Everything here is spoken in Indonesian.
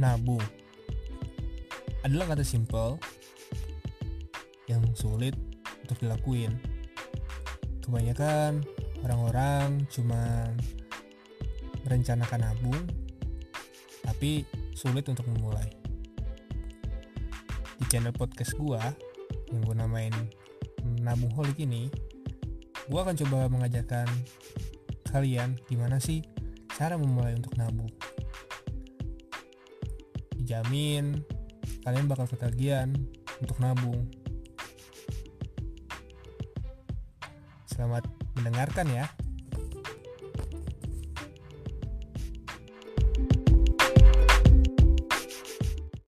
nabung adalah kata simple yang sulit untuk dilakuin. Kebanyakan orang-orang cuma merencanakan nabung, tapi sulit untuk memulai. Di channel podcast gua yang gue namain Nabung Holik ini, gua akan coba mengajarkan kalian gimana sih cara memulai untuk nabung. Dijamin kalian bakal ketagihan untuk nabung. Selamat mendengarkan ya.